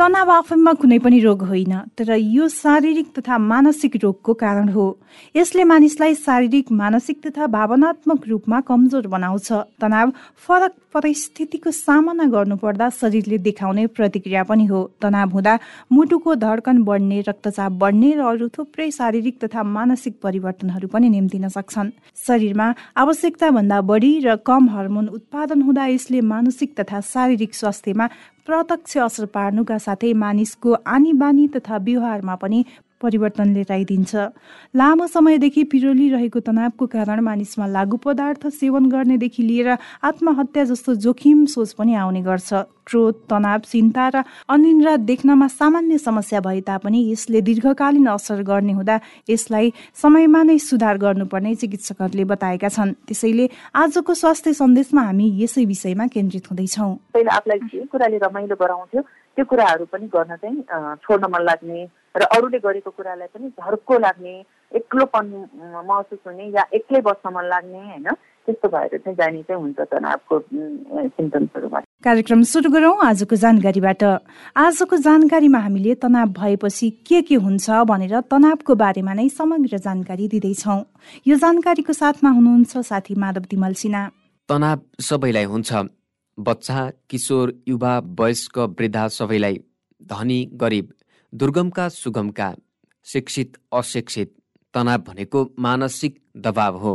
तनाव आफैमा कुनै पनि रोग होइन तर यो शारीरिक तथा मानसिक रोगको कारण हो। यसले मानिसलाई शारीरिक मानसिक तथा भावनात्मक रूपमा कमजोर बनाउँछ। तनाव फरक परिस्थितिको सामना गर्नुपर्दा शरीरले देखाउने प्रतिक्रिया पनि हो। तनाव हुँदा मुटुको धड्कन बढ्ने रक्तचाप बढ्ने र अरू थुप्रै शारीरिक तथा मानसिक परिवर्तनहरू पनि निम्तिन सक्छन्। शरीरमा आवश्यकता भन्दा बढी र कम हर्मोन उत्पादन हुँदा यसले मानसिक तथा शारीरिक स्वास्थ्यमा प्रत्यक्ष असर पार्नुका साथै मानिसको आनी बानी तथा व्यवहारमा पनि परिवर्तन लिएर आइदिन्छ लामो समयदेखि पिरोलिरहेको तनावको कारण मानिसमा लागु पदार्थ सेवन गर्नेदेखि लिएर आत्महत्या जस्तो जोखिम सोच पनि आउने गर्छ। क्रोध तनाव चिन्ता र अनिन्द्रा देख्नमा सामान्य समस्या भए तापनि यसले दीर्घकालीन असर गर्ने हुँदा यसलाई समयमा नै सुधार गर्नुपर्ने चिकित्सकहरूले बताएका छन्। त्यसैले आजको स्वास्थ्य सन्देशमा हामी यसै विषयमा केन्द्रित हुँदैछौँ। पहिला आफूलाई जे कुराले रमाइलो गराउँथ्यो त्यो कुराहरू पनि गर्न चाहिँ छोड्न मन लाग्ने र अरूले गरेको कुरालाई पनि झर्को लाग्ने एक्लोपन महसुस हुने या एक्लै बस्न मन लाग्ने होइन? त्यस्तो भएर चाहिँ जाने चाहिँ हुन्छ तनावको सिम्टम्सहरूमा कार्यक्रम सुरु गरौँ। आजको जानकारीबाट। आजको जानकारीमा हामीले तनाव भएपछि के के हुन्छ भनेर तनावको बारेमा नै समग्र जानकारी दिँदैछौँ। यो जानकारीको साथमा हुनुहुन्छ साथी माधव तिमल सिन्हा। तनाव सबैलाई हुन्छ। बच्चा किशोर युवा वयस्क वृद्धा सबैलाई धनी गरिब दुर्गमका सुगमका शिक्षित अशिक्षित तनाव भनेको मानसिक दबाव हो।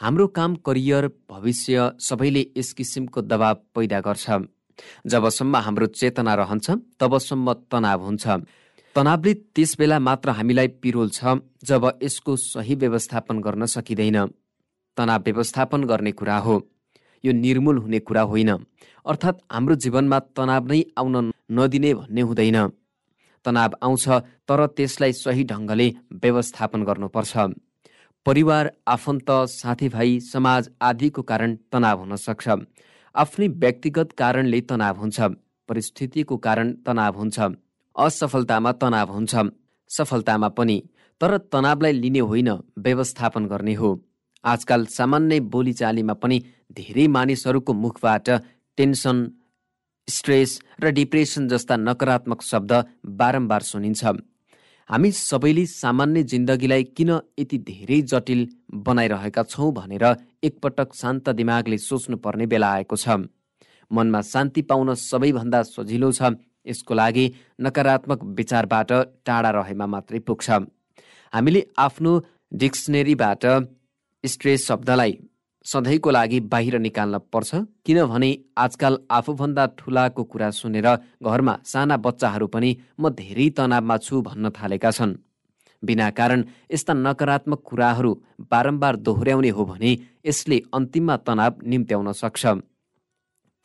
हाम्रो काम करियर भविष्य सबैले यस किसिमको दबाव पैदा गर्छ। जबसम्म हाम्रो चेतना रहन्छ तबसम्म तनाव हुन्छ। तनावले त्यस बेला मात्र हामीलाई पिरोल छ जब यसको सही व्यवस्थापन गर्न सकिँदैन। तनाव व्यवस्थापन गर्ने कुरा हो। यो निर्मूल हुने कुरा होइन। अर्थात् हाम्रो जीवनमा तनाव नै आउन नदिने भन्ने हुँदैन। तनाव आउँछ तर त्यसलाई सही ढङ्गले व्यवस्थापन गर्नुपर्छ। परिवार आफन्त साथीभाइ समाज आदिको कारण तनाव हुन सक्छ। आफ्नै व्यक्तिगत कारणले तनाव हुन्छ। परिस्थितिको कारण तनाव हुन्छ। असफलतामा तनाव हुन्छ। सफलतामा पनि। तर तनावलाई लिने होइन व्यवस्थापन गर्ने हो। आजकल सामान्य बोलीचालीमा पनि धेरै मानिसहरूको मुखबाट टेन्सन स्ट्रेस र डिप्रेसन जस्ता नकारात्मक शब्द बारम्बार सुनिन्छ। हामी सबैले सामान्य जिन्दगीलाई किन यति धेरै जटिल बनाइरहेका छौँ भनेर एकपटक शान्त दिमागले सोच्नु पर्ने बेला आएको छ। मनमा शान्ति पाउन सबैभन्दा सजिलो छ यसको लागि नकारात्मक विचारबाट टाढा रहेमा मात्रै पुग्छ। हामीले आफ्नो डिक्सनेरीबाट स्ट्रेस शब्दलाई सधैँको लागि बाहिर निकाल्न पर्छ। किनभने आजकल आफूभन्दा ठुलाको कुरा सुनेर घरमा साना बच्चाहरू पनि म धेरै तनावमा छु भन्न थालेका छन्। बिना कारण यस्ता नकारात्मक कुराहरू बारम्बार दोहोऱ्याउने हो भने यसले अन्तिममा तनाव निम्त्याउन सक्छ।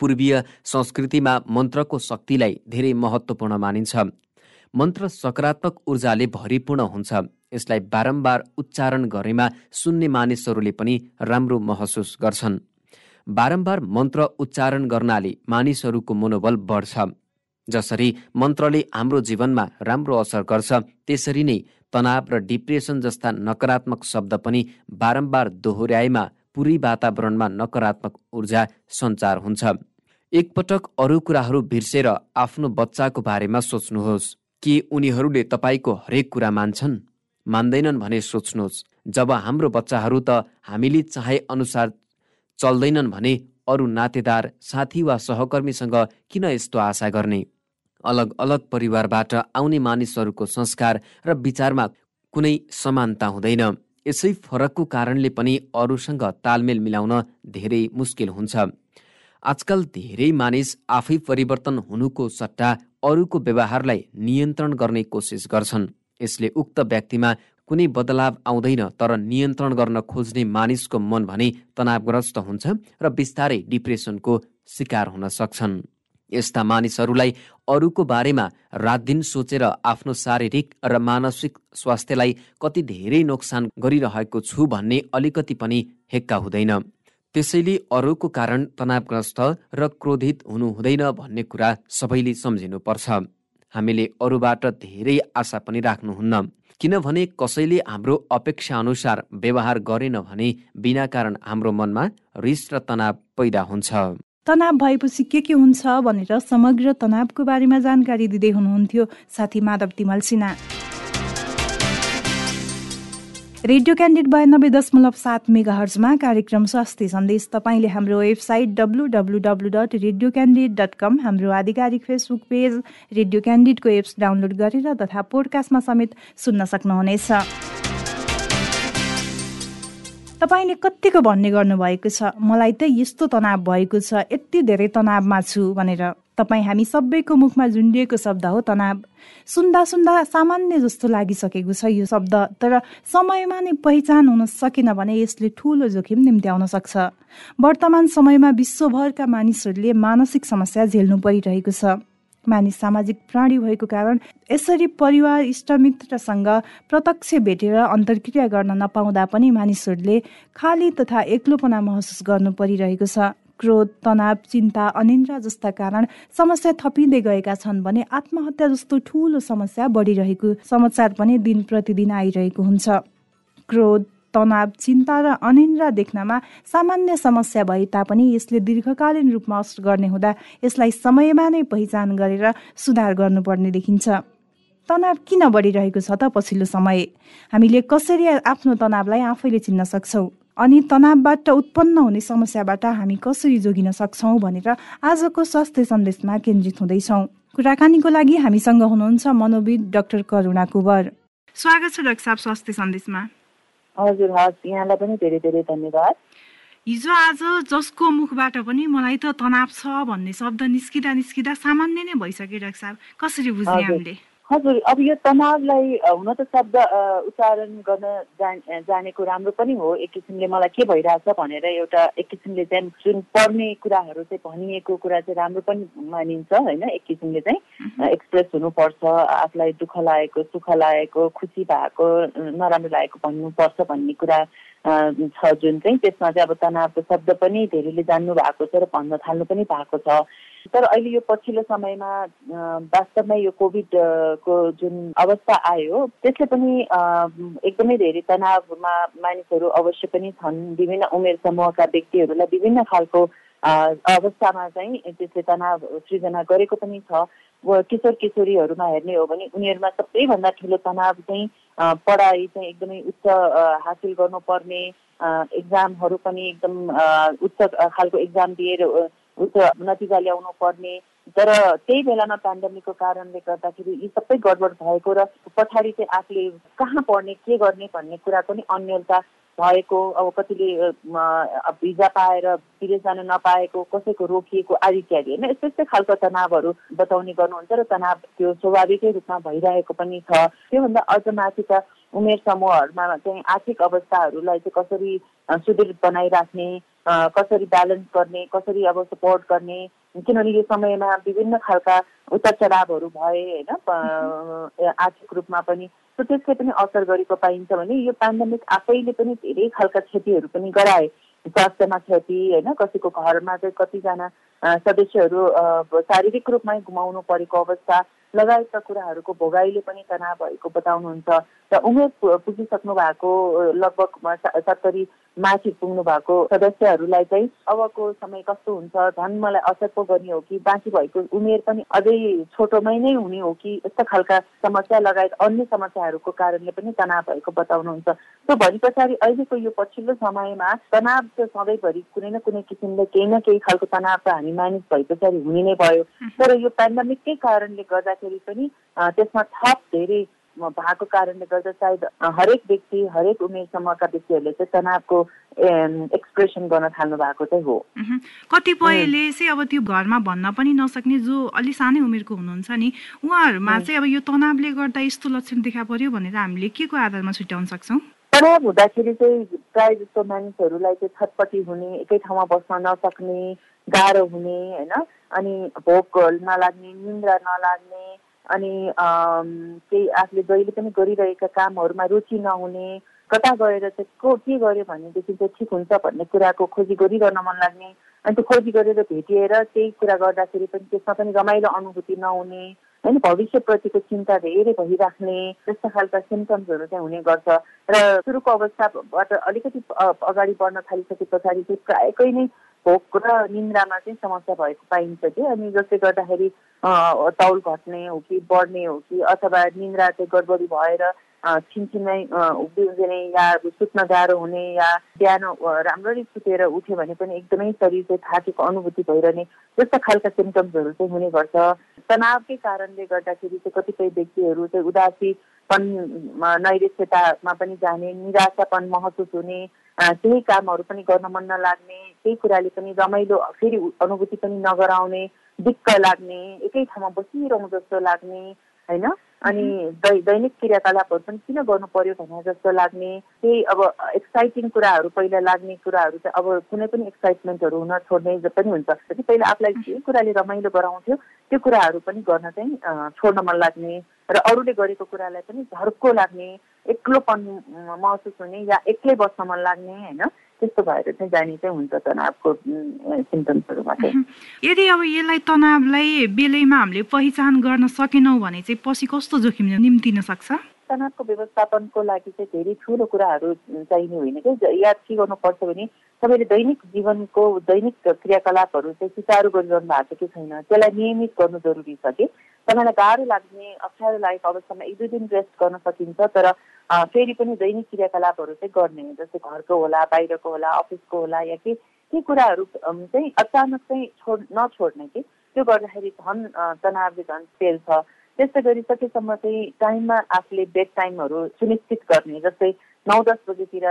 पूर्वीय संस्कृतिमा मन्त्रको शक्तिलाई धेरै महत्त्वपूर्ण मानिन्छ। मन्त्र सकारात्मक ऊर्जाले भरिपूर्ण हुन्छ। यसलाई बारम्बार उच्चारण गरेमा सुन्ने मानिसहरूले पनि राम्रो महसुस गर्छन्। बारम्बार मन्त्र उच्चारण गर्नाले मानिसहरूको मनोबल बढ्छ। जसरी मन्त्रले हाम्रो जीवनमा राम्रो असर गर्छ त्यसरी नै तनाव र डिप्रेसन जस्ता नकारात्मक शब्द पनि बारम्बार दोहोऱ्याएमा पुरै वातावरणमा नकारात्मक ऊर्जा सञ्चार हुन्छ। एकपटक अरू कुराहरू बिर्सेर आफ्नो बच्चाको बारेमा सोच्नुहोस्। के उनीहरूले तपाईँको हरेक कुरा मान्छन्? मान्दैनन् भने सोच्नुहोस् जब हाम्रो बच्चाहरू त हामीले चाहे अनुसार चल्दैनन् भने अरू नातेदार साथी वा सहकर्मीसँग किन यस्तो आशा गर्ने? अलग अलग परिवारबाट आउने मानिसहरूको संस्कार र विचारमा कुनै समानता हुँदैन। यसै फरकको कारणले पनि अरूसँग तालमेल मिलाउन धेरै मुस्किल हुन्छ। आजकल धेरै मानिस आफै परिवर्तन हुनुको सट्टा अरूको व्यवहारलाई नियन्त्रण गर्ने कोसिस गर्छन्। यसले उक्त व्यक्तिमा कुनै बदलाव आउँदैन तर नियन्त्रण गर्न खोज्ने मानिसको मन भने तनावग्रस्त हुन्छ र बिस्तारै डिप्रेसनको शिकार हुन सक्छन्। यस्ता मानिसहरूलाई अरूको बारेमा रात दिन सोचेर आफ्नो शारीरिक र मानसिक स्वास्थ्यलाई कति धेरै नोक्सान गरिरहेको छु भन्ने अलिकति पनि हेक्का हुँदैन। त्यसैले अरूको कारण तनावग्रस्त र क्रोधित हुनु हुँदैन भन्ने कुरा सबैले सम्झिनुपर्छ। हामीले अरूबाट धेरै आशा पनि राख्नुहुन्न। किनभने कसैले हाम्रो अपेक्षा अनुसार व्यवहार गरेन भने बिना कारण हाम्रो मनमा रिस र तनाव पैदा हुन्छ। तनाव भएपछि के के हुन्छ भनेर समग्र तनावको बारेमा जानकारी दिँदै हुनुहुन्थ्यो। साथी माधव तिमल सिन्हा। रेडियो क्यान्डिड बयानब्बे दशमलव सात मेगा हर्जमा कार्यक्रम स्वास्थ्य सन्देश तपाईँले हाम्रो website W W W dot radio candid dot com हाम्रो आधिकारिक फेसबुक पेज रेडियो क्यान्डिडको एप्स डाउनलोड गरेर तथा पोडकास्टमा समेत सुन्न सक्नुहुनेछ। तपाईँले कतिको भन्ने गर्नुभएको छ? मलाई त यस्तो तनाव भएको छ यति धेरै तनावमा छु भनेर। तपाईँ हामी सबैको मुखमा झुन्डिएको शब्द हो तनाव। सुन्दा सुन्दा सामान्य जस्तो लागिसकेको छ यो शब्द तर समयमा नै पहिचान हुन सकेन भने यसले ठुलो जोखिम निम्ति आउन सक्छ। वर्तमान समयमा विश्वभरका मानिसहरूले मानसिक समस्या झेल्नु परिरहेको छ। मानिस सामाजिक प्राणी भएको कारण यसरी परिवार इष्टमित्रसँग प्रत्यक्ष भेटेर अन्तर्क्रिया गर्न नपाउँदा पनि मानिसहरूले खाली तथा एक्लोपना महसुस गर्नु परिरहेको छ। क्रोध तनाव चिन्ता अनिन्द्रा जस्ता कारण समस्या थपिँदै गएका छन् भने आत्महत्या जस्तो ठुलो समस्या बढिरहेको समाचार पनि दिन प्रतिदिन आइरहेको हुन्छ। क्रोध तनाव चिन्ता र अनिन्द्रा देख्नमा सामान्य समस्या भए तापनि यसले दीर्घकालीन रूपमा असर गर्ने हुँदा यसलाई समयमा नै पहिचान गरेर सुधार गर्नुपर्ने देखिन्छ। तनाव किन बढिरहेको छ त पछिल्लो समय? हामीले कसरी आफ्नो तनावलाई आफैले चिन्न सक्छौँ? अनि तनावबाट उत्पन्न हुने समस्याबाट हामी कसरी जोगिन सक्छौँ भनेर आजको स्वास्थ्य सन्देशमा केन्द्रित हुँदैछौँ। कुराकानीको लागि हामीसँग हुनुहुन्छ मनोविद डाक्टर करुणा कुवर। स्वागत छ डाक्टर साहब स्वास्थ्य सन्देशमा। हजुर हस् यहाँलाई पनि धेरै धेरै धन्यवाद। हिजो आज जसको मुखबाट पनि मलाई त तनाव छ भन्ने शब्द निस्किँदा निस्किँदा सामान्य नै भइसक्यो डाक्टर साहब। कसरी बुझ्ने हामीले? हजुर अब यो तनावलाई हुन त शब्द उच्चारण गर्न जानेको राम्रो पनि हो। एक किसिमले मलाई के भइरहेछ भनेर एउटा एक किसिमले चाहिँ जुन पढ्ने कुराहरू चाहिँ भनिएको कुरा चाहिँ राम्रो पनि मानिन्छ होइन? एक किसिमले चाहिँ एक्सप्रेस हुनुपर्छ आफूलाई दुःख लागेको सुख लागेको खुसी भएको नराम्रो लागेको भन्नुपर्छ भन्ने कुरा छ जुन चाहिँ। त्यसमा चाहिँ अब तनावको शब्द पनि धेरैले जान्नु भएको छ र भन्न थाल्नु पनि भएको छ। तर अहिले यो पछिल्लो समयमा वास्तवमै यो कोभिडको जुन अवस्था आयो त्यसले पनि एकदमै धेरै तनावमा मानिसहरू अवश्य पनि छन्। विभिन्न उमेर समूहका व्यक्तिहरूलाई विभिन्न खालको अवस्थामा चाहिँ त्यसले तनाव सृजना गरेको पनि छ। किशोर किशोरीहरूमा हेर्ने हो भने उनीहरूमा सबैभन्दा ठुलो तनाव चाहिँ पढाइ चाहिँ एकदमै उच्च हासिल गर्नुपर्ने एक्जामहरू पनि एकदम उच्च खालको एक्जाम दिएर उच्च नतिजा ल्याउनु पर्ने। तर त्यही बेलामा पेन्डेमिकको कारणले गर्दाखेरि यी सबै गडबड भएको र पछाडि चाहिँ आफूले कहाँ पढ्ने के गर्ने भन्ने कुराको नि अन्यलता भएको अब कतिले भिजा पाएर विदेश जान नपाएको कसैको रोकिएको आदि इत्यादि। होइन यस्तो यस्तै खालको तनावहरू बताउने गर्नुहुन्छ र तनाव त्यो स्वाभाविकै रूपमा भइरहेको पनि छ। त्योभन्दा अझ माथि त उमेर समूहहरूमा चाहिँ आर्थिक अवस्थाहरूलाई चाहिँ कसरी सुदृढ बनाइराख्ने कसरी ब्यालेन्स गर्ने कसरी अब सपोर्ट गर्ने किनभने यो समयमा विभिन्न खालका उतार चढावहरू भए होइन आर्थिक रूपमा पनि सो त्यसले पनि असर गरेको पाइन्छ भने यो पेन्डेमिक आफैले पनि धेरै खालका क्षतिहरू पनि गराए। स्वास्थ्यमा क्षति होइन कसैको घरमा चाहिँ कतिजना सदस्यहरू शारीरिक रूपमै गुमाउनु परेको अवस्था लगायतका कुराहरूको भोगाईले पनि तनाव भएको बताउनुहुन्छ र उमेर पुगिसक्नु भएको लगभग सत्तरी माथि पुग्नु भएको सदस्यहरूलाई चाहिँ अबको समय कस्तो हुन्छ झन् मलाई असर पो गर्ने हो कि बाँकी भएको उमेर पनि अझै छोटोमै नै हुने हो कि यस्ता खालका समस्या लगायत अन्य समस्याहरूको कारणले पनि तनाव भएको बताउनुहुन्छ। त्यो भरि पछाडि अहिलेको यो पछिल्लो समयमा तनाव त सधैँभरि कुनै न कुनै किसिमले केही न केही खालको तनाव त हामी मानिस भए पछाडि हुने नै भयो तर यो पेन्डामिककै कारणले गर्दाखेरि पनि त्यसमा थप धेरै भएको कारणले गर्दा सायद हरेक व्यक्ति हरेक उमेर समूहका व्यक्तिहरूले चाहिँ तनावको एक्सप्रेसन गर्न थाल्नु भएको चाहिँ हो। कतिपयले चाहिँ अब त्यो घरमा भन्न पनि नसक्ने जो अलि सानै उमेरको हुनुहुन्छ नि उहाँहरूमा चाहिँ अब यो तनावले गर्दा यस्तो लक्षण देखा पर्यो भनेर हामीले के को आधारमा छुट्याउन सक्छौँ? तनाव हुँदाखेरि चाहिँ प्रायः जस्तो मानिसहरूलाई चाहिँ छटपट्टि हुने एकै ठाउँमा बस्न नसक्ने गाह्रो हुने होइन? अनि भोक नलाग्ने निन्द्रा नलाग्ने अनि केही आफूले जहिले पनि गरिरहेका कामहरूमा रुचि नहुने कता गएर चाहिँ को के गर्यो भनेदेखि चाहिँ ठिक हुन्छ भन्ने कुराको खोजी गरिरहन मन लाग्ने। अनि त्यो खोजी गरेर भेटिएर त्यही कुरा गर्दाखेरि पनि त्यसमा पनि रमाइलो अनुभूति नहुने। होइन भविष्यप्रतिको चिन्ता धेरै भइराख्ने त्यस्ता खालका सिम्टम्सहरू चाहिँ हुने गर्छ। र सुरुको अवस्थाबाट अलिकति अगाडि बढ्न थालिसके पछाडि चाहिँ प्रायःकै नै भोक र निन्द्रामा चाहिँ समस्या भएको पाइन्छ कि। अनि जसले गर्दाखेरि तौल घट्ने हो कि बढ्ने हो कि अथवा निन्द्रा चाहिँ गडबडी भएर छिनछिनै उभिने या सुत्न गाह्रो हुने या बिहान राम्ररी सुतेर उठ्यो भने पनि एकदमै शरीर चाहिँ थाकेको अनुभूति भइरहने त्यस्ता खालका सिम्टम्सहरू चाहिँ हुने गर्छ। तनावकै कारणले गर्दाखेरि चाहिँ कतिपय व्यक्तिहरू चाहिँ उदासीपन नैरेश्यतामा पनि जाने निराशापन महसुस हुने केही कामहरू पनि गर्न मन नलाग्ने केही कुराले पनि रमाइलो फेरि अनुभूति पनि नगराउने दिक्क लाग्ने एकै ठाउँमा बसिरहनु जस्तो लाग्ने होइन? अनि दै दैनिक क्रियाकलापहरू पनि किन गर्नु पर्यो भने जस्तो लाग्ने केही अब एक्साइटिङ कुराहरू पहिला लाग्ने कुराहरू चाहिँ अब कुनै पनि एक्साइटमेन्टहरू हुन छोड्ने पनि हुन्छ। कि पहिला आफूलाई जे कुराले रमाइलो गराउँथ्यो त्यो कुराहरू पनि गर्न चाहिँ छोड्न मन लाग्ने र अरूले गरेको कुरालाई पनि झर्को लाग्ने एक्लोपन महसुस हुने या एक्लै बस्न मन लाग्ने होइन? त्यस्तो भएर चाहिँ जाने चाहिँ हुन्छ तनावको सिम्टम्सहरूमा चाहिँ यदि अब यसलाई तनावलाई बेलैमा हामीले पहिचान गर्न सकेनौँ भने चाहिँ पछि कस्तो जोखिम निम्तिन सक्छ? तनावको व्यवस्थापनको लागि चाहिँ धेरै ठुलो कुराहरू चाहिने होइन कि? याद के गर्नुपर्छ भने तपाईँले दैनिक जीवनको दैनिक क्रियाकलापहरू चाहिँ सुचारू गरिरहनु भएको छ कि छैन? त्यसलाई नियमित गर्नु जरुरी छ कि? तपाईँलाई गाह्रो लाग्ने अप्ठ्यारो लागेको अवस्थामा एक दुई दिन रेस्ट गर्न सकिन्छ तर फेरि पनि दैनिक क्रियाकलापहरू चाहिँ गर्ने जस्तै घरको होला बाहिरको होला अफिसको होला या के के कुराहरू चाहिँ अचानक चाहिँ छोड नछोड्ने कि त्यो गर्दाखेरि झन् तनावले झन् पेल्छ त्यस्तै गरी सकेसम्म चाहिँ टाइममा आफूले बेड टाइमहरू सुनिश्चित गर्ने जस्तै नौ दस बजीतिर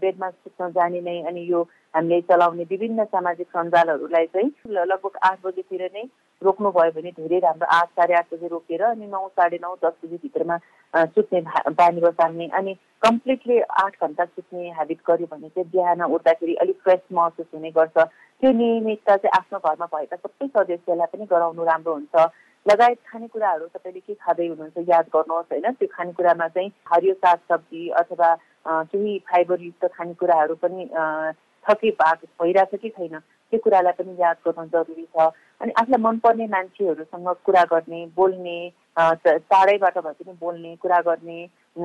बेडमा सुत्न जाने नै अनि यो हामीले चलाउने विभिन्न सामाजिक सञ्जालहरूलाई चाहिँ लगभग आठ बजीतिर नै रोक्नुभयो भने धेरै राम्रो आठ साढे आठ बजी रोकेर अनि नौ साढे नौ दस बजीभित्रमा सुत्ने बानी बसाल्ने अनि कम्प्लिटली आठ घन्टा सुत्ने हेबिट गर्यो भने चाहिँ बिहान उठ्दाखेरि अलिक फ्रेस महसुस हुने गर्छ। त्यो नियमितता चाहिँ आफ्नो घरमा भएका सबै सदस्यलाई पनि गराउनु राम्रो हुन्छ। लगायत खानेकुराहरू तपाईँले के खाँदै हुनुहुन्छ याद गर्नुहोस् होइन? त्यो खानेकुरामा चाहिँ हरियो सागसब्जी अथवा केही फाइबरयुक्त खानेकुराहरू पनि छ कि भइरहेछ कि छैन त्यो कुरालाई पनि याद गर्नु जरुरी छ। अनि आफूलाई मनपर्ने मान्छेहरूसँग कुरा गर्ने बोल्ने चाँडैबाट भए पनि बोल्ने कुरा गर्ने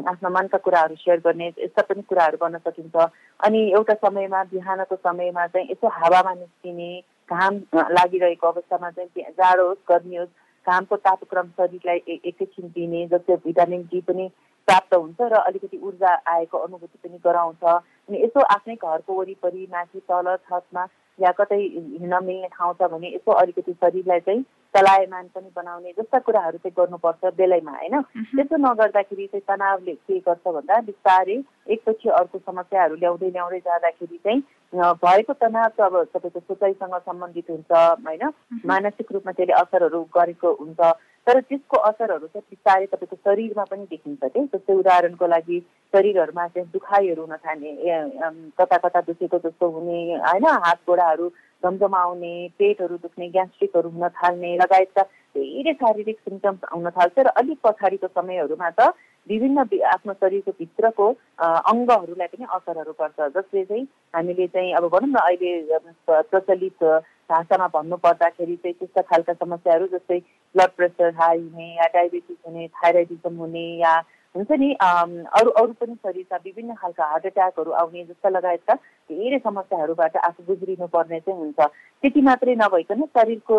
आफ्ना मनका कुराहरू सेयर गर्ने यस्ता पनि कुराहरू गर्न सकिन्छ। अनि एउटा समयमा बिहानको समयमा चाहिँ यसो हावामा निस्किने घाम लागिरहेको अवस्थामा चाहिँ जाडो होस् गर्मी होस् घामको तापक्रम शरीरलाई एकैछिन दिने जस्तै भिटामिन डी पनि प्राप्त हुन्छ र अलिकति ऊर्जा आएको अनुभूति पनि गराउँछ। अनि यसो आफ्नै घरको वरिपरि माथि तल छतमा या कतै हिँड्न मिल्ने ठाउँ छ भने यसो अलिकति शरीरलाई चाहिँ चलायमान पनि बनाउने जस्ता कुराहरू चाहिँ गर्नुपर्छ बेलैमा होइन? त्यसो नगर्दाखेरि चाहिँ तनावले के गर्छ भन्दा बिस्तारै एकपछि अर्को समस्याहरू ल्याउँदै ल्याउँदै जाँदाखेरि चाहिँ भएको तनाव त अब तपाईँको सोचाइसँग सम्बन्धित हुन्छ होइन? मानसिक रूपमा त्यसले असरहरू गरेको हुन्छ। तर त्यसको असरहरू चाहिँ बिस्तारै तपाईँको शरीरमा पनि देखिन्छ कि? जस्तै उदाहरणको लागि शरीरहरूमा चाहिँ दुखाइहरू हुन थाल्ने कता कता दुखेको जस्तो हुने होइन? हात गोडाहरू झमझमाउने पेटहरू दुख्ने ग्यास्ट्रिकहरू हुन थाल्ने लगायतका धेरै शारीरिक सिम्टम्स आउन थाल्छ र अलिक पछाडिको समयहरूमा त विभिन्न आफ्नो शरीरको भित्रको अङ्गहरूलाई पनि असरहरू गर्छ जसले चाहिँ हामीले चाहिँ अब भनौँ न अहिले प्रचलित भाषामा भन्नु पर्दाखेरि चाहिँ त्यस्ता खालका समस्याहरू जस्तै ब्लड प्रेसर हाई हुने या डायबिटिस हुने थाइरोइडिजम हुने या हुन्छ नि अरू अरू पनि शरीरका विभिन्न खालका हार्ट एट्याकहरू आउने जस्ता लगायतका धेरै समस्याहरूबाट आफू गुज्रिनु पर्ने चाहिँ हुन्छ। त्यति मात्रै नभइकन शरीरको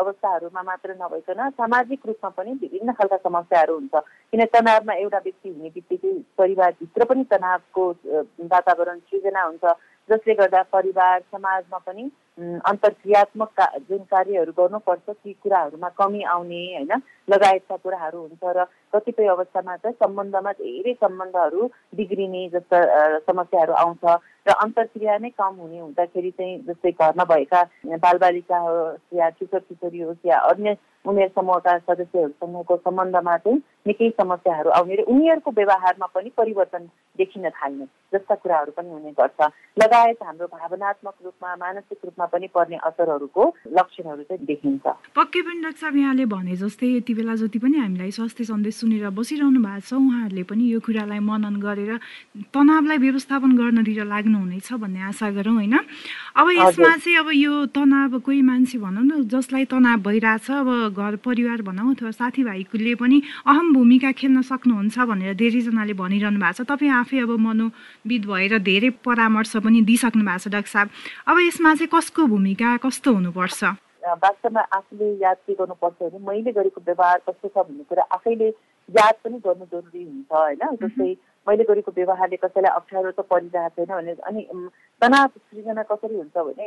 अवस्थाहरूमा मात्र नभइकन सामाजिक रूपमा पनि विभिन्न खालका समस्याहरू हुन्छ। किन तनावमा एउटा व्यक्ति हुने बित्तिकै परिवारभित्र पनि तनावको वातावरण सृजना हुन्छ। जसले गर्दा परिवार समाजमा पनि अन्तर्क्रियात्मक जुन कार्यहरू गर्नुपर्छ ती कुराहरूमा कमी आउने होइन? लगायतका कुराहरू हुन्छ र कतिपय अवस्थामा चाहिँ सम्बन्धमा धेरै सम्बन्धहरू बिग्रिने जस्ता समस्याहरू आउँछ र अन्तर्क्रिया नै कम हुने हुँदाखेरि चाहिँ जस्तै घरमा भएका बालबालिका होस् या किशोर किशोरी होस् या अन्य उमेर समूहका सदस्यहरूसँगको सम्बन्धमा चाहिँ निकै समस्याहरू आउने र उनीहरूको व्यवहारमा पनि परिवर्तन देखिन थाल्ने जस्ता कुराहरू पनि हुने गर्छ। लगायत हाम्रो भावनात्मक रूपमा मानसिक रूपमा पनि पर्ने असरहरूको लक्षणहरू चाहिँ देखिन्छ। पक्कै पनि डाक्टर साहब यहाँले भने जस्तै यति बेला जति पनि हामीलाई स्वास्थ्य सन्देश सुनेर बसिरहनु भएको छ उहाँहरूले पनि यो कुरालाई मनन गरेर तनावलाई व्यवस्थापन गर्नतिर लाग्नुहुनेछ भन्ने आशा गरौँ होइन? अब यसमा चाहिँ अब यो तनाव कोही मान्छे भनौँ न जसलाई तनाव भइरहेछ अब घर परिवार भनौँ अथवा साथीभाइले पनि अहम भूमिका खेल्न सक्नुहुन्छ भनेर धेरैजनाले भनिरहनु भएको छ। तपाईँ आफै अब मनोविद भएर धेरै परामर्श पनि दिइसक्नु भएको छ डाक्टर साहब। अब यसमा चाहिँ कसको भूमिका कस्तो हुनुपर्छ? वास्तवमा आफूले याद के गर्नुपर्छ भने मैले गरेको व्यवहार कस्तो छ भन्ने कुरा आफैले याद पनि गर्नु जरुरी हुन्छ होइन? जस्तै मैले गरेको व्यवहारले कसैलाई अप्ठ्यारो त परिरहेको छैन भने अनि तनाव सृजना कसरी हुन्छ भने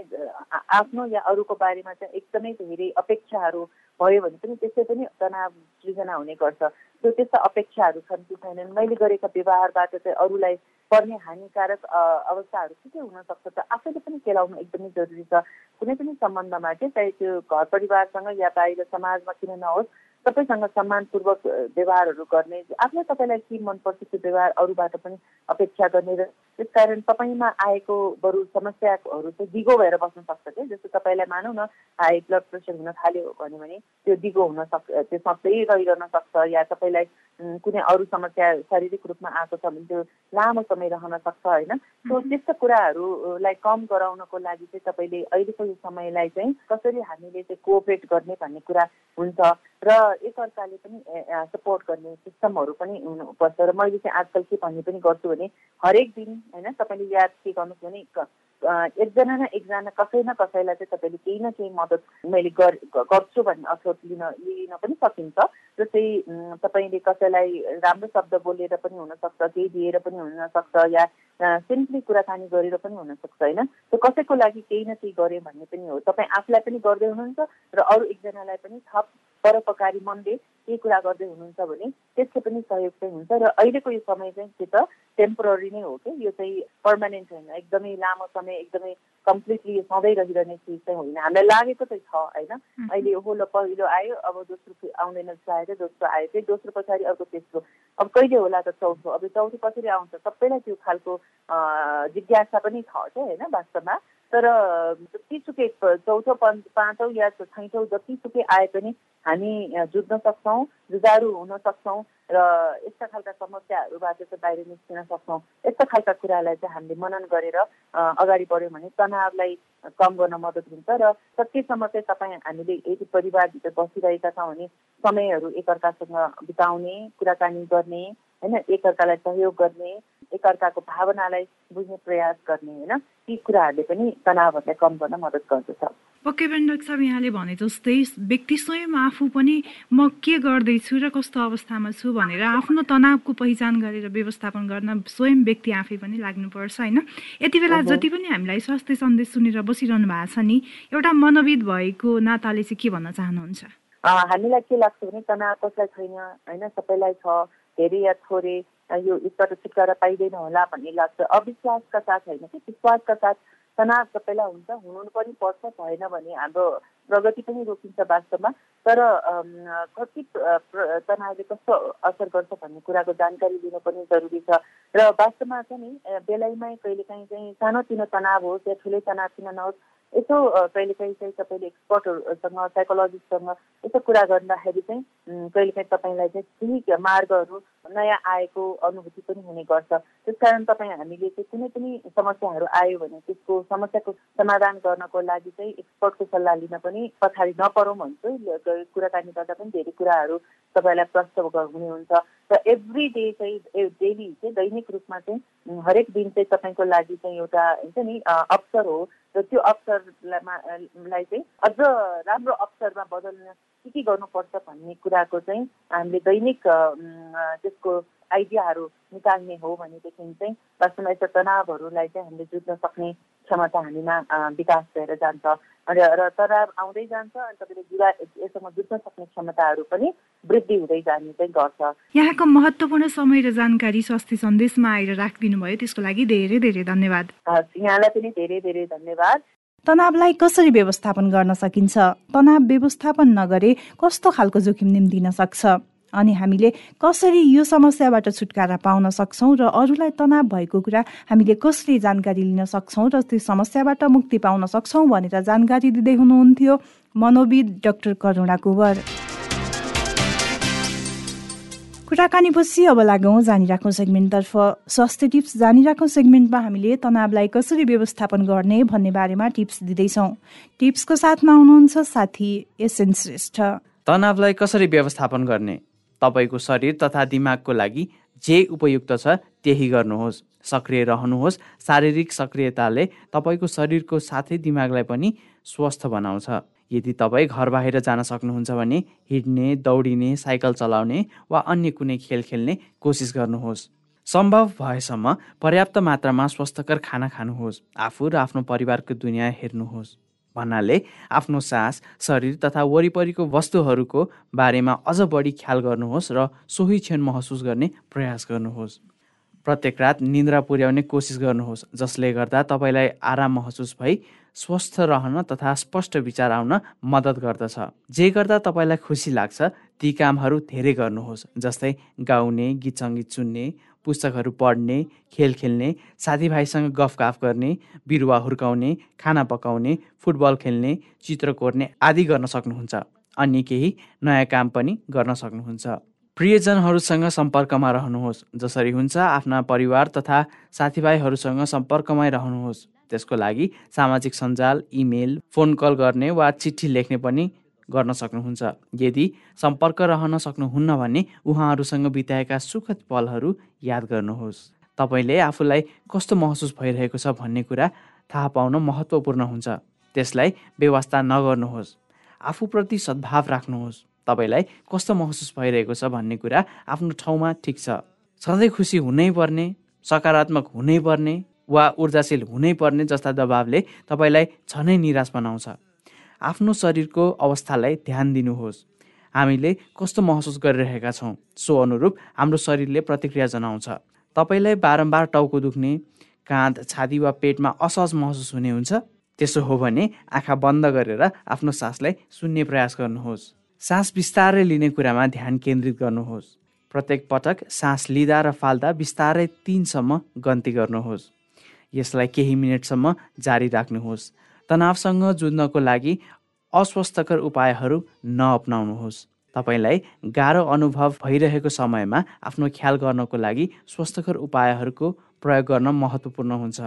आफ्नो या अरूको बारेमा चाहिँ एकदमै धेरै अपेक्षाहरू भयो भने पनि त्यसै पनि तनाव सृजना हुने गर्छ। त्यो त्यस्ता अपेक्षाहरू छन् कि छैनन्? मैले गरेका व्यवहारबाट चाहिँ अरूलाई पर्ने हानिकारक अवस्थाहरू के के हुनसक्छ त आफैले पनि केलाउनु एकदमै जरुरी छ। कुनै पनि सम्बन्धमा चाहिँ चाहे त्यो घर परिवारसँग या बाहिर समाजमा किन नहोस् सबैसँग सम्मानपूर्वक व्यवहारहरू गर्ने आफूलाई तपाईँलाई के मनपर्छ त्यो व्यवहार अरूबाट पनि अपेक्षा गर्ने र त्यसकारण तपाईँमा आएको बरु समस्याहरू चाहिँ दिगो भएर बस्न सक्छ क्या। जस्तो तपाईँलाई मानौँ न हाई ब्लड प्रेसर हुन थाल्यो भन्यो भने त्यो दिगो हुन सक्छ त्यो सधैँ रहिरहन सक्छ या तपाईँलाई कुनै अरू समस्या शारीरिक रूपमा आएको छ भने त्यो लामो समय रहन सक्छ होइन? सो त्यस्तो कुराहरूलाई कम गराउनको लागि चाहिँ तपाईँले अहिलेको यो समयलाई चाहिँ कसरी हामीले चाहिँ कोअपरेट गर्ने भन्ने कुरा हुन्छ। र एकअर्काले पनि सपोर्ट गर्ने सिस्टमहरू पनि हुनुपर्छ र मैले चाहिँ आजकल के भन्ने पनि गर्छु भने हरेक दिन होइन तपाईँले याद के गर्नुहोस् भने एकजना न एकजना कसै न कसैलाई चाहिँ तपाईँले केही न केही मद्दत मैले गर्छु भन्ने अठोट लिन लिन पनि सकिन्छ जस्तै तपाईँले कसैलाई राम्रो शब्द बोलेर पनि हुनसक्छ केही दिएर पनि हुनसक्छ या सिम्पली कुराकानी गरेर पनि हुनसक्छ होइन? त्यो कसैको लागि केही न केही गरेँ भन्ने पनि हो। तपाईँ आफूलाई पनि गर्दै हुनुहुन्छ र अरू एकजनालाई पनि थप परोपकारी मनले केही कुरा गर्दै हुनुहुन्छ भने त्यसको पनि सहयोग चाहिँ हुन्छ र अहिलेको यो समय चाहिँ के त टेम्पोररी नै हो कि? यो चाहिँ पर्मानेन्ट होइन एकदमै लामो समय एकदमै कम्प्लिटली यो सधैँ रहिरहने चिज चाहिँ होइन। हामीलाई लागेको चाहिँ छ होइन? अहिले हो ल पहिलो आयो अब दोस्रो आउँदैन जस्तो आयो दोस्रो आयो चाहिँ दोस्रो पछाडि अर्को तेस्रो अब कहिले होला त चौथो? अब चौथो कसरी आउँछ? सबैलाई त्यो खालको जिज्ञासा पनि छ होइन वास्तवमा? तर जतिसुकै चौथो पाँचौँ या छैठौँ जतिसुकै आए पनि हामी जुझ्न सक्छौँ जुझारु हुन सक्छौँ र यस्ता खालका समस्याहरूबाट चाहिँ बाहिर निस्किन सक्छौँ। यस्ता खालका कुरालाई चाहिँ हामीले मनन गरेर अगाडि बढ्यौँ भने तनावलाई कम गर्न मद्दत हुन्छ र सकेसम्म चाहिँ तपाईँ हामीले यदि परिवारभित्र बसिरहेका छौँ भने समयहरू एकअर्कासँग बिताउने कुराकानी गर्ने होइन? एकअर्कालाई सहयोग गर्ने एकअर्काको भावनालाई बुझ्ने प्रयास गर्ने होइन? ती कुराहरूले पनि तनावहरूलाई कम गर्न मद्दत गर्दछ। पक्कै पनि डाक्टर साहब यहाँले भने जस्तै व्यक्ति स्वयं आफू पनि म के गर्दैछु र कस्तो अवस्थामा छु भनेर आफ्नो तनावको पहिचान गरेर व्यवस्थापन गर्न स्वयं व्यक्ति आफै पनि लाग्नुपर्छ होइन? यति बेला जति पनि हामीलाई स्वास्थ्य सन्देश सुनेर बसिरहनु भएको छ नि एउटा मनोविद भएको नाताले चाहिँ के भन्न चाहनुहुन्छ? हामीलाई के लाग्छ भने तनाव कसलाई छैन होइन? सबैलाई छ। धेरै या थोरै यो ईश्वर छुटकारा पाइँदैन होला भन्ने लाग्छ। अविश्वासका साथ होइन कि? विश्वासका साथ तनाव सबैलाई हुन्छ हुनु पनि पर्छ भएन भने हाम्रो प्रगति पनि रोकिन्छ वास्तवमा। तर कति तनावले कस्तो असर गर्छ भन्ने कुराको जानकारी लिनु पनि जरुरी छ। र वास्तवमा चाहिँ नि बेलैमै कहिलेकाहीँ चाहिँ सानोतिनो तनाव होस् या ठुलै तनाव किन नहोस् यसो कहिलेकाहीँ चाहिँ तपाईँले एक्सपर्टहरूसँग साइकोलोजिस्टसँग यसो कुरा गर्दाखेरि चाहिँ कहिलेकाहीँ तपाईँलाई चाहिँ केही मार्गहरू नयाँ आएको अनुभूति पनि हुने गर्छ। त्यसकारण तपाईँ हामीले चाहिँ कुनै पनि समस्याहरू आयो भने त्यसको समस्याको समाधान गर्नको लागि चाहिँ एक्सपर्टको सल्लाह लिन पनि पछाडि नपरौँ भन्छु। कुराकानी गर्दा पनि धेरै कुराहरू तपाईँलाई प्रष्ट हुने हुन्छ र एभ्री डे चाहिँ डेली चाहिँ दैनिक रूपमा चाहिँ हरेक दिन चाहिँ तपाईँको लागि चाहिँ एउटा हुन्छ नि अवसर हो। र त्यो अवसरलाई चाहिँ अझ राम्रो अवसरमा बदल्न के के गर्नुपर्छ भन्ने कुराको चाहिँ हामीले दैनिक त्यसको आइडियाहरू निकाल्ने हो भनेदेखि चाहिँ वास्तवमा यस्तो तनावहरूलाई चाहिँ हामीले जुझ्न सक्ने क्षमता हामीमा विकास भएर जान्छ। र तनाव आउँदै जान्छ अनि तपाईँले जुरा यससँग जुझ्न सक्ने क्षमताहरू पनि वृद्धि हुँदै जाने चाहिँ गर्छ। यहाँको महत्त्वपूर्ण समय र जानकारी स्वास्थ्य सन्देशमा आएर राखिदिनु भयो। त्यसको लागि धेरै धेरै धन्यवाद। यहाँलाई पनि धेरै धेरै धन्यवाद। तनावलाई कसरी व्यवस्थापन गर्न सकिन्छ? तनाव व्यवस्थापन नगरे कस्तो खालको जोखिम निम्तिन सक्छ? अनि हामीले कसरी यो समस्याबाट छुटकारा पाउन सक्छौँ र अरूलाई तनाव भएको कुरा हामीले कसरी जानकारी लिन सक्छौँ र त्यो समस्याबाट मुक्ति पाउन सक्छौँ भनेर जानकारी दिँदै हुनुहुन्थ्यो मनोविद डाक्टर करुणा कुवर। कुराकानी पछि अब लागौँ जानिराखौँ सेगमेन्टतर्फ। स्वास्थ्य टिप्स जानिराखौँ सेगमेन्टमा हामीले तनावलाई कसरी व्यवस्थापन गर्ने भन्ने बारेमा टिप्स दिँदैछौँ। टिप्सको साथमा हुनुहुन्छ साथी एसएन श्रेष्ठ। तनावलाई कसरी व्यवस्थापन गर्ने? तपाईँको शरीर तथा दिमागको लागि जे उपयुक्त छ त्यही गर्नुहोस्। सक्रिय रहनुहोस्। शारीरिक सक्रियताले तपाईँको शरीरको साथै दिमागलाई पनि स्वस्थ बनाउँछ। यदि तपाईँ घर बाहिर जान सक्नुहुन्छ भने हिँड्ने दौडिने साइकल चलाउने वा अन्य कुनै खेल खेल्ने कोसिस गर्नुहोस्। सम्भव भएसम्म पर्याप्त मात्रामा स्वस्थकर खाना खानुहोस्। आफू र आफ्नो परिवारको दुनियाँ हेर्नुहोस्। भन्नाले आफ्नो सास शरीर तथा वरिपरिको वस्तुहरूको बारेमा अझ बढी ख्याल गर्नुहोस् र सोही क्षण महसुस गर्ने प्रयास गर्नुहोस्। प्रत्येक रात निन्द्रा पुर्याउने कोसिस गर्नुहोस् जसले गर्दा तपाईँलाई आराम महसुस भई स्वस्थ रहन तथा स्पष्ट विचार आउन मद्दत गर्दछ। जे गर्दा तपाईँलाई खुसी लाग्छ ती कामहरू धेरै गर्नुहोस् जस्तै गाउने गीत सङ्गीत सुन्ने पुस्तकहरू पढ्ने खेल खेल्ने साथीभाइसँग गफगाफ गर्ने बिरुवा हुर्काउने खाना पकाउने फुटबल खेल्ने चित्र कोर्ने आदि गर्न सक्नुहुन्छ। अन्य केही नयाँ काम पनि गर्न सक्नुहुन्छ। प्रियजनहरूसँग सम्पर्कमा रहनुहोस् जसरी हुन्छ आफ्ना परिवार तथा साथीभाइहरूसँग सम्पर्कमै रहनुहोस्। त्यसको लागि सामाजिक सञ्जाल इमेल फोन कल गर्ने वा चिठी लेख्ने पनि गर्न सक्नुहुन्छ। यदि सम्पर्क रहन सक्नुहुन्न भने उहाँहरूसँग बिताएका सुखद पलहरू याद गर्नुहोस्। तपाईँले आफूलाई कस्तो महसुस भइरहेको छ भन्ने कुरा थाहा पाउन महत्त्वपूर्ण हुन्छ। त्यसलाई व्यवस्था नगर्नुहोस्। आफूप्रति सद्भाव राख्नुहोस्। तपाईँलाई कस्तो महसुस भइरहेको छ भन्ने कुरा आफ्नो ठाउँमा ठिक छ। सधैँ खुसी हुनै पर्ने सकारात्मक हुनै पर्ने वा ऊर्जाशील हुनै पर्ने जस्ता दबावले तपाईँलाई झनै निराश बनाउँछ। आफ्नो शरीरको अवस्थालाई ध्यान दिनुहोस्। हामीले कस्तो महसुस गरिरहेका छौँ? सो अनुरूप हाम्रो शरीरले प्रतिक्रिया जनाउँछ। तपाईँलाई बारम्बार टाउको दुख्ने काँध छाती वा पेटमा असहज महसुस हुने हुन्छ। त्यसो हो भने आँखा बन्द गरेर आफ्नो सासलाई सुन्ने प्रयास गर्नुहोस्। सास बिस्तारै लिने कुरामा ध्यान केन्द्रित गर्नुहोस्। प्रत्येक पटक सास लिँदा र फाल्दा बिस्तारै तिनसम्म गन्ती गर्नुहोस्। यसलाई केही मिनटसम्म जारी राख्नुहोस्। तनावसँग जुझ्नको लागि अस्वस्थकर उपायहरू नअपनाउनुहोस्। तपाईँलाई गाह्रो अनुभव भइरहेको समयमा आफ्नो ख्याल गर्नको लागि स्वस्थकर उपायहरूको प्रयोग गर्न महत्त्वपूर्ण हुन्छ।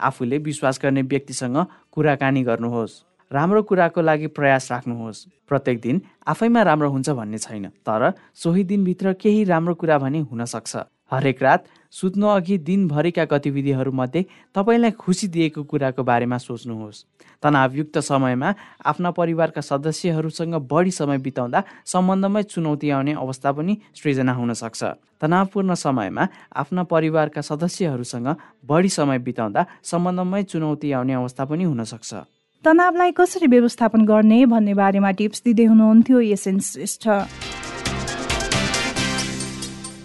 आफूले विश्वास गर्ने व्यक्तिसँग कुराकानी गर्नुहोस्। राम्रो कुराको लागि प्रयास राख्नुहोस्। प्रत्येक दिन आफैमा राम्रो हुन्छ भन्ने छैन तर सोही दिनभित्र केही राम्रो कुरा भने हुन सक्छ हरेक रात सुत्नु अघि दिनभरिका गतिविधिहरूमध्ये तपाईँलाई खुसी दिएको कुराको बारेमा सोच्नुहोस्। तनावयुक्त समयमा आफ्ना परिवारका सदस्यहरूसँग बढी समय बिताउँदा सम्बन्धमै चुनौती आउने अवस्था पनि सृजना हुन सक्छ। तनावपूर्ण समयमा आफ्ना परिवारका सदस्यहरूसँग बढी समय बिताउँदा सम्बन्धमै चुनौती आउने अवस्था पनि हुन सक्छ। तनावलाई कसरी व्यवस्थापन गर्ने भन्ने बारेमा टिप्स दिँदै हुनुहुन्थ्यो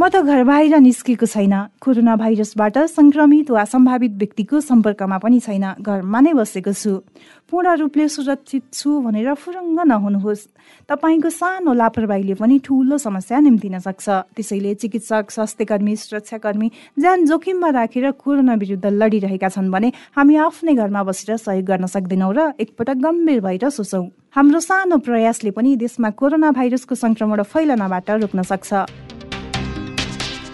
म त घर बाहिर निस्केको छैन। कोरोना भाइरसबाट सङ्क्रमित वा सम्भावित व्यक्तिको सम्पर्कमा पनि छैन। घरमा नै बसेको छु। पूर्ण रूपले सुरक्षित छु भनेर फुरङ्ग नहुनुहोस्। तपाईँको सानो लापरवाहीले पनि ठुलो समस्या निम्तिन सक्छ। त्यसैले चिकित्सक स्वास्थ्य कर्मी सुरक्षाकर्मी ज्यान जोखिममा राखेर कोरोना विरुद्ध लडिरहेका छन् भने हामी आफ्नै घरमा बसेर सहयोग गर्न सक्दैनौँ र एकपटक गम्भीर भएर सोचौँ हाम्रो सानो प्रयासले पनि देशमा कोरोना भाइरसको सङ्क्रमण फैलनबाट रोक्न सक्छ।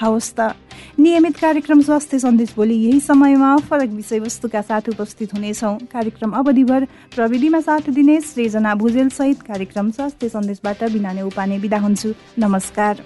हवस् त नियमित कार्यक्रम स्वास्थ्य सन्देश भोलि यही समयमा फरक विषयवस्तुका साथ उपस्थित हुनेछौँ। कार्यक्रम अवधिभर प्रविधिमा साथ दिने सृजना भुजेल सहित कार्यक्रम स्वास्थ्य सन्देशबाट बिना नै उपाने बिदा हुन्छु। नमस्कार।